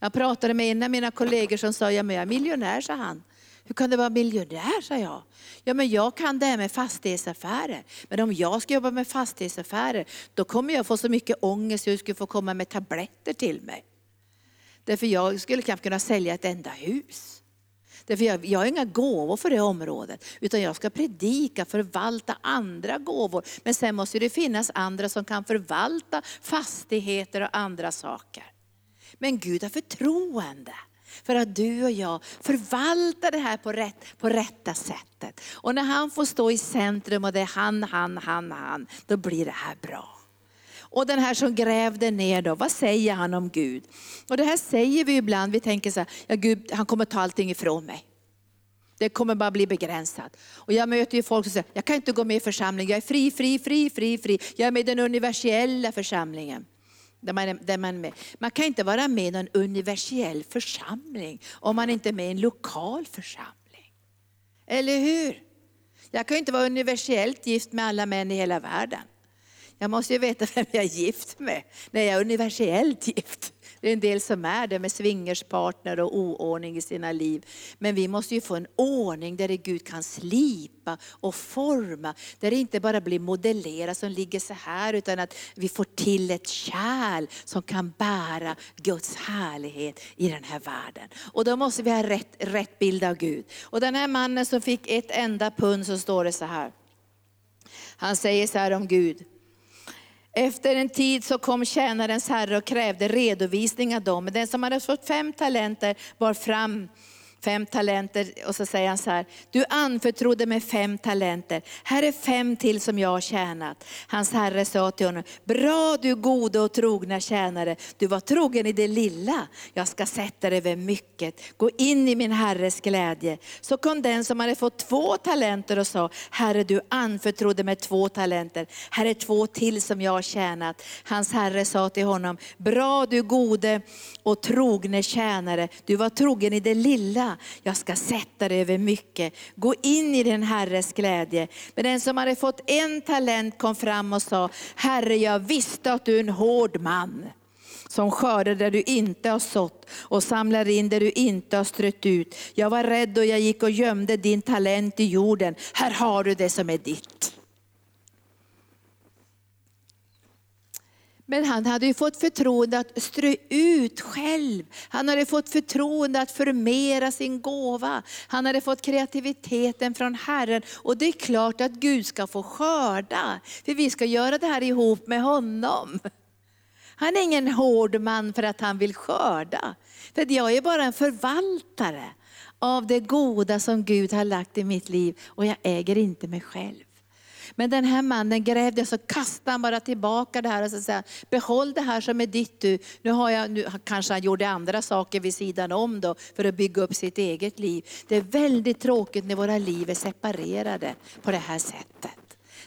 Speaker 1: Jag pratade med en av mina kollegor som sa, ja men jag är miljonär, sa han. Hur kan du vara miljonär, sa jag. Ja men jag kan det här med fastighetsaffärer. Men om jag ska jobba med fastighetsaffärer, då kommer jag få så mycket ångest så jag skulle få komma med tabletter till mig. Därför jag skulle knappt kunna sälja ett enda hus. Därför jag, jag har inga gåvor för det området, utan jag ska predika, förvalta andra gåvor. Men sen måste det finnas andra som kan förvalta fastigheter och andra saker. Men Gud har förtroende för att du och jag förvaltar det här på, rätt, på rätta sättet. Och när han får stå i centrum och det är han, han, han, han, då blir det här bra. Och den här som grävde ner då, vad säger han om Gud? Och det här säger vi ibland, vi tänker så här, ja Gud han kommer ta allting ifrån mig. Det kommer bara bli begränsat. Och jag möter ju folk som säger, jag kan inte gå med i församlingen, jag är fri, fri, fri, fri, fri. Jag är med i den universella församlingen. Där man, där man, med. man kan inte vara med i någon universell församling om man inte är med i en lokal församling. Eller hur? Jag kan inte vara universellt gift med alla män i hela världen. Jag måste ju veta vem jag är gift med när jag är universellt gift. Det är en del som är det med swingerspartner och oordning i sina liv. Men vi måste ju få en ordning där Gud kan slipa och forma. Där det inte bara blir modellerat som ligger så här utan att vi får till ett kärl som kan bära Guds härlighet i den här världen. Och då måste vi ha rätt, rätt bild av Gud. Och den här mannen som fick ett enda pund så står det så här. Han säger så här om Gud. Efter en tid så kom tjänarens herre och krävde redovisning av dem. men Den som hade fått fem talenter bar fram fem talenter och så säger han så här, du anförtrodde mig fem talenter, här är fem till som jag har tjänat. Hans herre sa till honom, bra du gode och trogna tjänare, du var trogen i det lilla, jag ska sätta dig över mycket, gå in i min herres glädje. Så kom den som hade fått två talenter och sa, herre du anförtrodde mig två talenter, här är två till som jag har tjänat. Hans herre sa till honom, bra du gode och trogne tjänare, du var trogen i det lilla, jag ska sätta dig över mycket. Gå in i din Herres glädje. Men den som hade fått en talent kom fram och sa, Herre jag visste att du är en hård man som skördar där du inte har sått och samlar in där du inte har strött ut. Jag var rädd och jag gick och gömde din talent i jorden. Här har du det som är ditt. Men han hade ju fått förtroende att strö ut själv. Han hade fått förtroende att förmera sin gåva. Han hade fått kreativiteten från Herren. Och det är klart att Gud ska få skörda. För vi ska göra det här ihop med honom. Han är ingen hård man för att han vill skörda. För jag är bara en förvaltare av det goda som Gud har lagt i mitt liv och jag äger inte mig själv. Men den här mannen grävde så kastade han bara tillbaka det här och sa, behåll det här som är ditt du. Nu har jag, nu kanske han gjorde andra saker vid sidan om då för att bygga upp sitt eget liv. Det är väldigt tråkigt när våra liv är separerade på det här sättet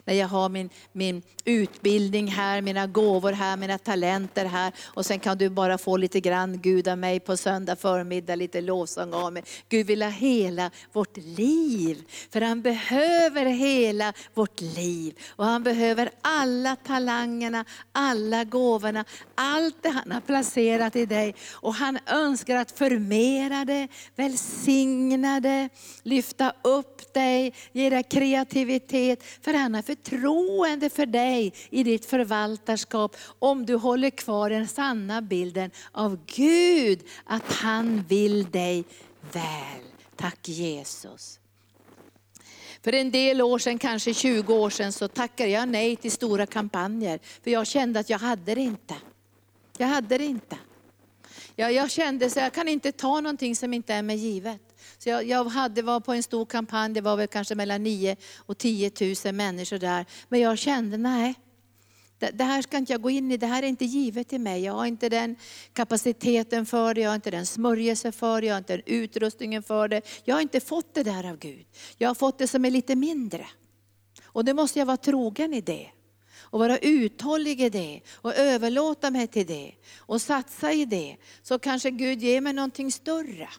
Speaker 1: när jag har min, min utbildning här, mina gåvor här, mina talenter här. Och sen kan du bara få lite grann Gud av mig på söndag förmiddag, lite lovsång av mig. Gud vill ha hela vårt liv. För han behöver hela vårt liv. Och han behöver alla talangerna, alla gåvorna, allt det han har placerat i dig. Och han önskar att förmera det, välsigna det, lyfta upp dig, ge dig kreativitet. För han har förtroende för dig i ditt förvaltarskap om du håller kvar den sanna bilden av Gud, att han vill dig väl. Tack Jesus. För en del år sedan, kanske 20 år sedan, så tackade jag nej till stora kampanjer. För jag kände att jag hade det inte. Jag hade det inte. Jag, jag kände att jag kan inte ta någonting som inte är mig givet. Så jag, jag hade, var på en stor kampanj, det var väl kanske mellan 9 och 10 000 människor där. Men jag kände, nej, det, det här ska inte jag gå in i, det här är inte givet till mig. Jag har inte den kapaciteten för det, jag har inte den smörjelse för det, jag har inte den utrustningen för det. Jag har inte fått det där av Gud. Jag har fått det som är lite mindre. Och då måste jag vara trogen i det och vara uthållig i det och överlåta mig till det och satsa i det. Så kanske Gud ger mig någonting större.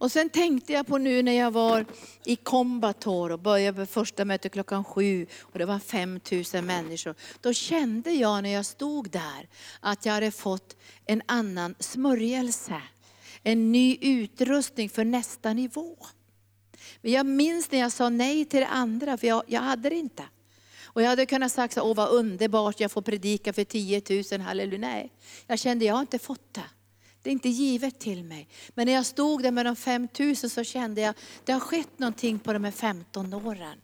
Speaker 1: Och sen tänkte jag på nu när jag var i Kombator och började första mötet klockan sju och det var 5000 människor. Då kände jag när jag stod där att jag hade fått en annan smörjelse. En ny utrustning för nästa nivå. Men jag minns när jag sa nej till det andra, för jag, jag hade det inte. Och jag hade kunnat säga, åh vad underbart, jag får predika för 10 000, halleluja. Nej, jag kände, jag har inte fått det. Det är inte givet till mig. Men när jag stod där med de 5000 så kände jag, det har skett någonting på de här 15 åren.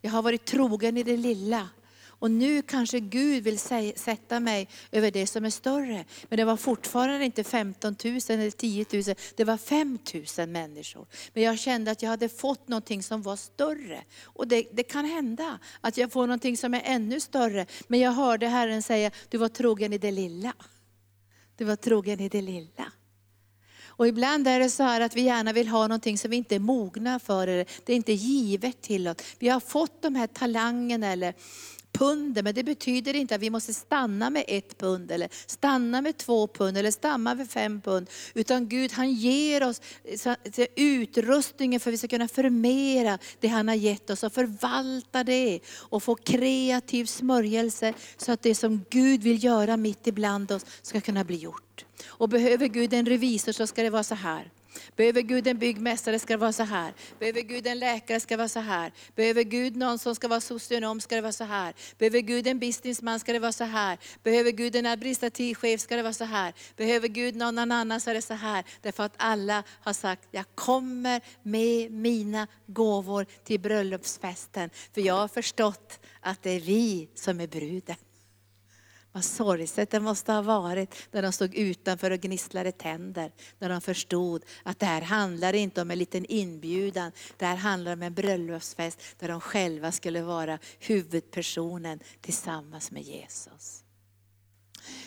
Speaker 1: Jag har varit trogen i det lilla. Och nu kanske Gud vill sätta mig över det som är större. Men det var fortfarande inte 15 000 eller 10 000, det var 5 000 människor. Men jag kände att jag hade fått någonting som var större. Och det, det kan hända att jag får någonting som är ännu större. Men jag hörde Herren säga, du var trogen i det lilla. Du var trogen i det lilla. Och ibland är det så här att vi gärna vill ha någonting som vi inte är mogna för, eller det är inte givet till oss. Vi har fått de här talangerna eller punden, men det betyder inte att vi måste stanna med ett pund, eller stanna med två pund, eller stanna med fem pund. Utan Gud han ger oss eh, utrustningen för att vi ska kunna förmera det han har gett oss och förvalta det och få kreativ smörjelse så att det som Gud vill göra mitt ibland oss ska kunna bli gjort. Och behöver Gud en revisor så ska det vara så här. Behöver Gud en byggmästare ska det vara så här. Behöver Gud en läkare ska det vara så här. Behöver Gud någon som ska vara socionom ska det vara så här. Behöver Gud en businessman ska det vara så här. Behöver Gud en administrativ chef ska det vara så här. Behöver Gud någon annan så är det så här. Därför att alla har sagt, jag kommer med mina gåvor till bröllopsfesten. För jag har förstått att det är vi som är bruden. Vad sorgset det måste ha varit när de stod utanför och gnisslade tänder. När de förstod att det här handlar inte om en liten inbjudan. Det här handlar om en bröllopsfest där de själva skulle vara huvudpersonen tillsammans med Jesus.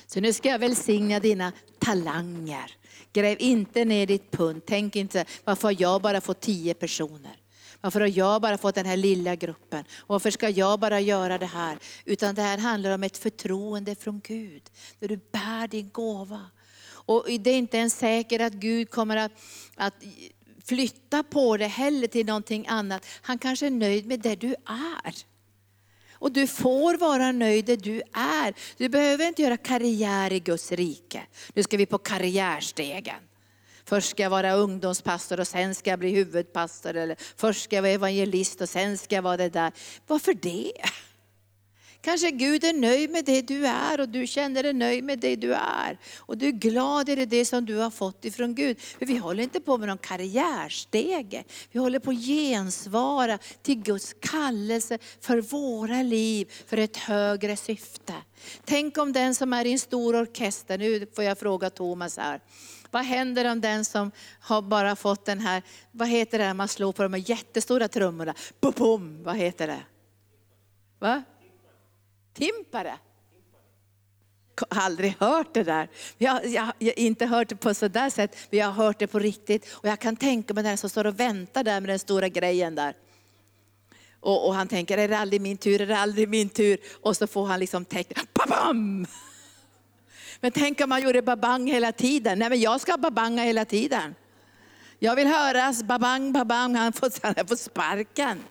Speaker 1: Så nu ska jag välsigna dina talanger. Gräv inte ner ditt pund. Tänk inte, varför har jag bara fått tio personer? Varför har jag bara fått den här lilla gruppen? Varför ska jag bara göra det här? Utan det här handlar om ett förtroende från Gud. Där du bär din gåva. Och det är inte ens säkert att Gud kommer att, att flytta på det heller till någonting annat. Han kanske är nöjd med det du är. Och du får vara nöjd där du är. Du behöver inte göra karriär i Guds rike. Nu ska vi på karriärstegen. Först ska jag vara ungdomspastor och sen ska jag bli huvudpastor. Eller först ska jag vara evangelist och sen ska jag vara det där. Varför det? Kanske Gud är nöjd med det du är och du känner dig nöjd med det du är. Och du är glad i det som du har fått ifrån Gud. För vi håller inte på med någon karriärstege. Vi håller på att gensvara till Guds kallelse för våra liv, för ett högre syfte. Tänk om den som är i en stor orkester, nu får jag fråga Thomas här. Vad händer om den som har bara fått den här, vad heter det när man slår på de här jättestora trummorna? Bum, bum, vad heter det? Va? Timpare? Aldrig hört det där. Jag, jag, jag har inte hört det på sådär sätt, men jag har hört det på riktigt. Och jag kan tänka mig den som står och väntar där med den stora grejen där. Och, och han tänker, är det aldrig min tur, är det aldrig min tur? Och så får han liksom tecknet, men tänk om man gjorde babang hela tiden. Nej men jag ska babanga hela tiden. Jag vill höras babang, babang, han får, han får sparken.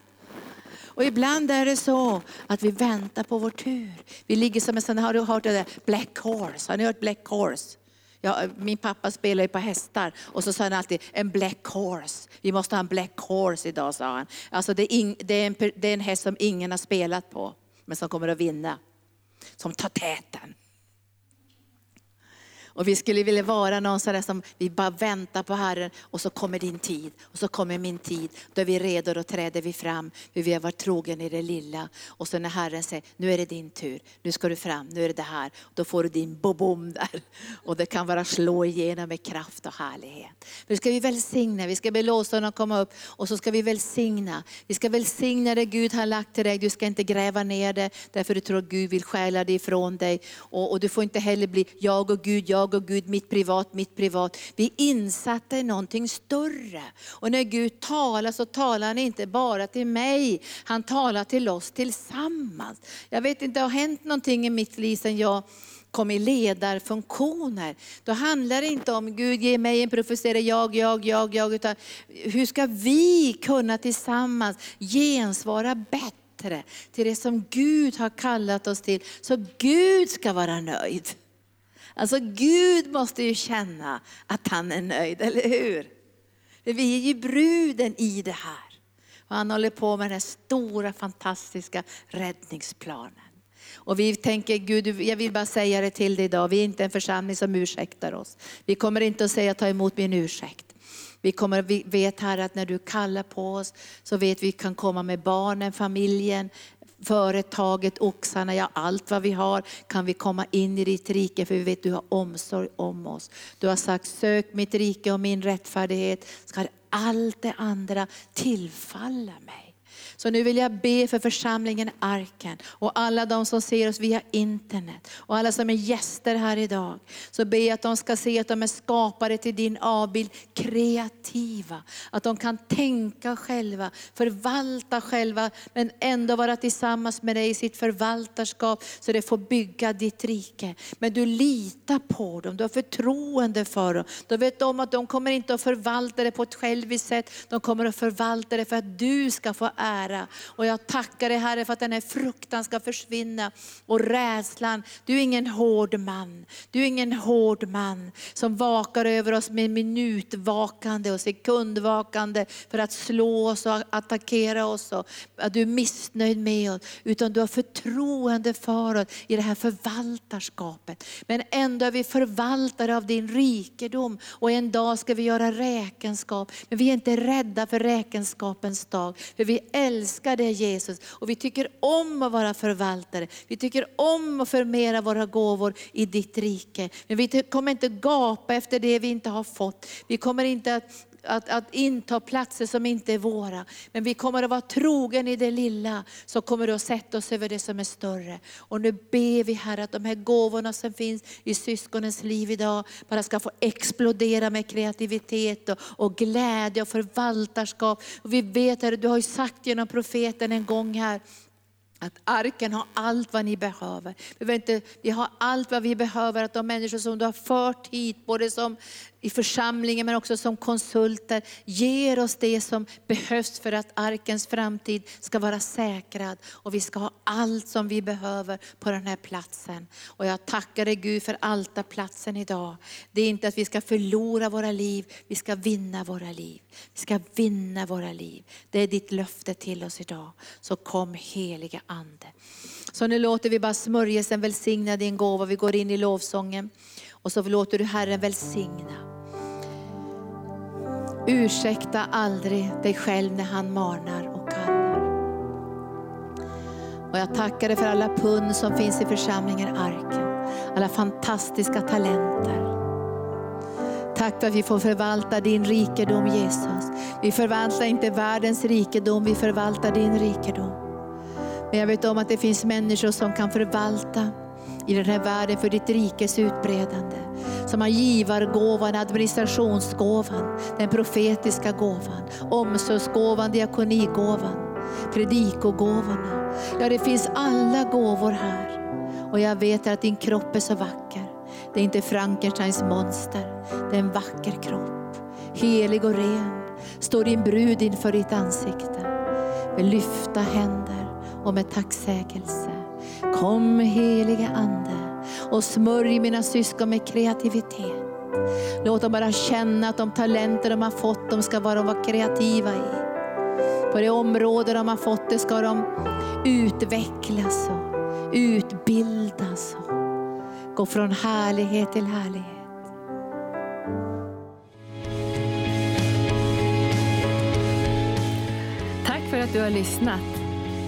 Speaker 1: Och ibland är det så att vi väntar på vår tur. Vi ligger som en sån, har du hört det där Black Horse? Har ni hört Black Horse? Ja, min pappa spelar ju på hästar och så sa han alltid en black horse. Vi måste ha en black horse idag sa han. Alltså det är, in, det är, en, det är en häst som ingen har spelat på men som kommer att vinna. Som tar täten. Och vi skulle vilja vara någon sådär som vi bara väntar på Herren och så kommer din tid och så kommer min tid. Då är vi redo, då träder vi fram. För vi har varit trogen i det lilla. Och så när Herren säger, nu är det din tur, nu ska du fram, nu är det det här. Då får du din bobom där. Och det kan bara slå igenom med kraft och härlighet. Nu ska vi välsigna, vi ska be lovsången komma upp och så ska vi välsigna. Vi ska välsigna det Gud har lagt till dig. Du ska inte gräva ner det därför du tror att Gud vill stjäla det ifrån dig. Och, och du får inte heller bli jag och Gud, jag jag och Gud, mitt privat, mitt privat. Vi är insatta i någonting större. Och när Gud talar så talar han inte bara till mig, han talar till oss tillsammans. Jag vet inte, det har hänt någonting i mitt liv sedan jag kom i ledarfunktioner. Då handlar det inte om Gud ge mig en profetia, jag, jag, jag, jag, utan hur ska vi kunna tillsammans gensvara bättre till det som Gud har kallat oss till, så Gud ska vara nöjd. Alltså Gud måste ju känna att han är nöjd, eller hur? För vi är ju bruden i det här. Och han håller på med den här stora fantastiska räddningsplanen. Och vi tänker, Gud, jag vill bara säga det till dig idag, vi är inte en församling som ursäktar oss. Vi kommer inte att säga ta emot min ursäkt. Vi, kommer, vi vet här att när du kallar på oss så vet vi att vi kan komma med barnen, familjen, företaget, oxarna, ja allt vad vi har kan vi komma in i ditt rike för vi vet att du har omsorg om oss. Du har sagt sök mitt rike och min rättfärdighet ska allt det andra tillfalla mig. Så nu vill jag be för församlingen Arken och alla de som ser oss via internet och alla som är gäster här idag. Så be att de ska se att de är skapade till din avbild, kreativa. Att de kan tänka själva, förvalta själva men ändå vara tillsammans med dig i sitt förvaltarskap så det får bygga ditt rike. Men du litar på dem, du har förtroende för dem. Du vet om att de kommer inte att förvalta det på ett själviskt sätt, de kommer att förvalta det för att du ska få ära ära. Och jag tackar dig Herre för att den här fruktan ska försvinna och rädslan. Du är ingen hård man. Du är ingen hård man som vakar över oss med minutvakande och sekundvakande för att slå oss och attackera oss. Och att du är missnöjd med oss. Utan du har förtroende för oss i det här förvaltarskapet. Men ändå är vi förvaltare av din rikedom och en dag ska vi göra räkenskap. Men vi är inte rädda för räkenskapens dag. För vi älskar älskar dig Jesus och vi tycker om att vara förvaltare. Vi tycker om att förmera våra gåvor i ditt rike. Men vi kommer inte gapa efter det vi inte har fått. Vi kommer inte att att, att inta platser som inte är våra. Men vi kommer att vara trogen i det lilla, så kommer du att sätta oss över det som är större. Och nu ber vi Herre att de här gåvorna som finns i syskonens liv idag, bara ska få explodera med kreativitet och, och glädje och förvaltarskap. Och vi vet Herre, du har ju sagt genom profeten en gång här, att arken har allt vad ni behöver. Vi, inte, vi har allt vad vi behöver, att de människor som du har fört hit, både som i församlingen men också som konsulter, ger oss det som behövs för att arkens framtid ska vara säkrad. Och vi ska ha allt som vi behöver på den här platsen. Och jag tackar dig Gud för altarplatsen idag. Det är inte att vi ska förlora våra liv, vi ska vinna våra liv. Vi ska vinna våra liv. Det är ditt löfte till oss idag. Så kom heliga Ande. Så nu låter vi bara smörjelsen välsigna din gåva. Vi går in i lovsången. Och så låter du Herren välsigna. Ursäkta aldrig dig själv när han manar och kallar. Och jag tackar dig för alla pund som finns i församlingen Arken. Alla fantastiska talenter. Tack för att vi får förvalta din rikedom Jesus. Vi förvaltar inte världens rikedom, vi förvaltar din rikedom. Men jag vet om att det finns människor som kan förvalta i den här världen för ditt rikes utbredande. Som har givargåvan, administrationsgåvan, den profetiska gåvan, omsorgsgåvan, diakonigåvan, predikogåvorna. Ja, det finns alla gåvor här. Och jag vet att din kropp är så vacker. Det är inte Frankensteins monster, det är en vacker kropp. Helig och ren står din brud inför ditt ansikte. Med lyfta händer och med tacksägelse. Kom helige Ande och smörj mina syskon med kreativitet. Låt dem bara känna att de talenter de har fått, de ska vara, vara kreativa i. På det område de har fått det ska de utvecklas och utbildas och gå från härlighet till härlighet.
Speaker 2: Tack för att du har lyssnat.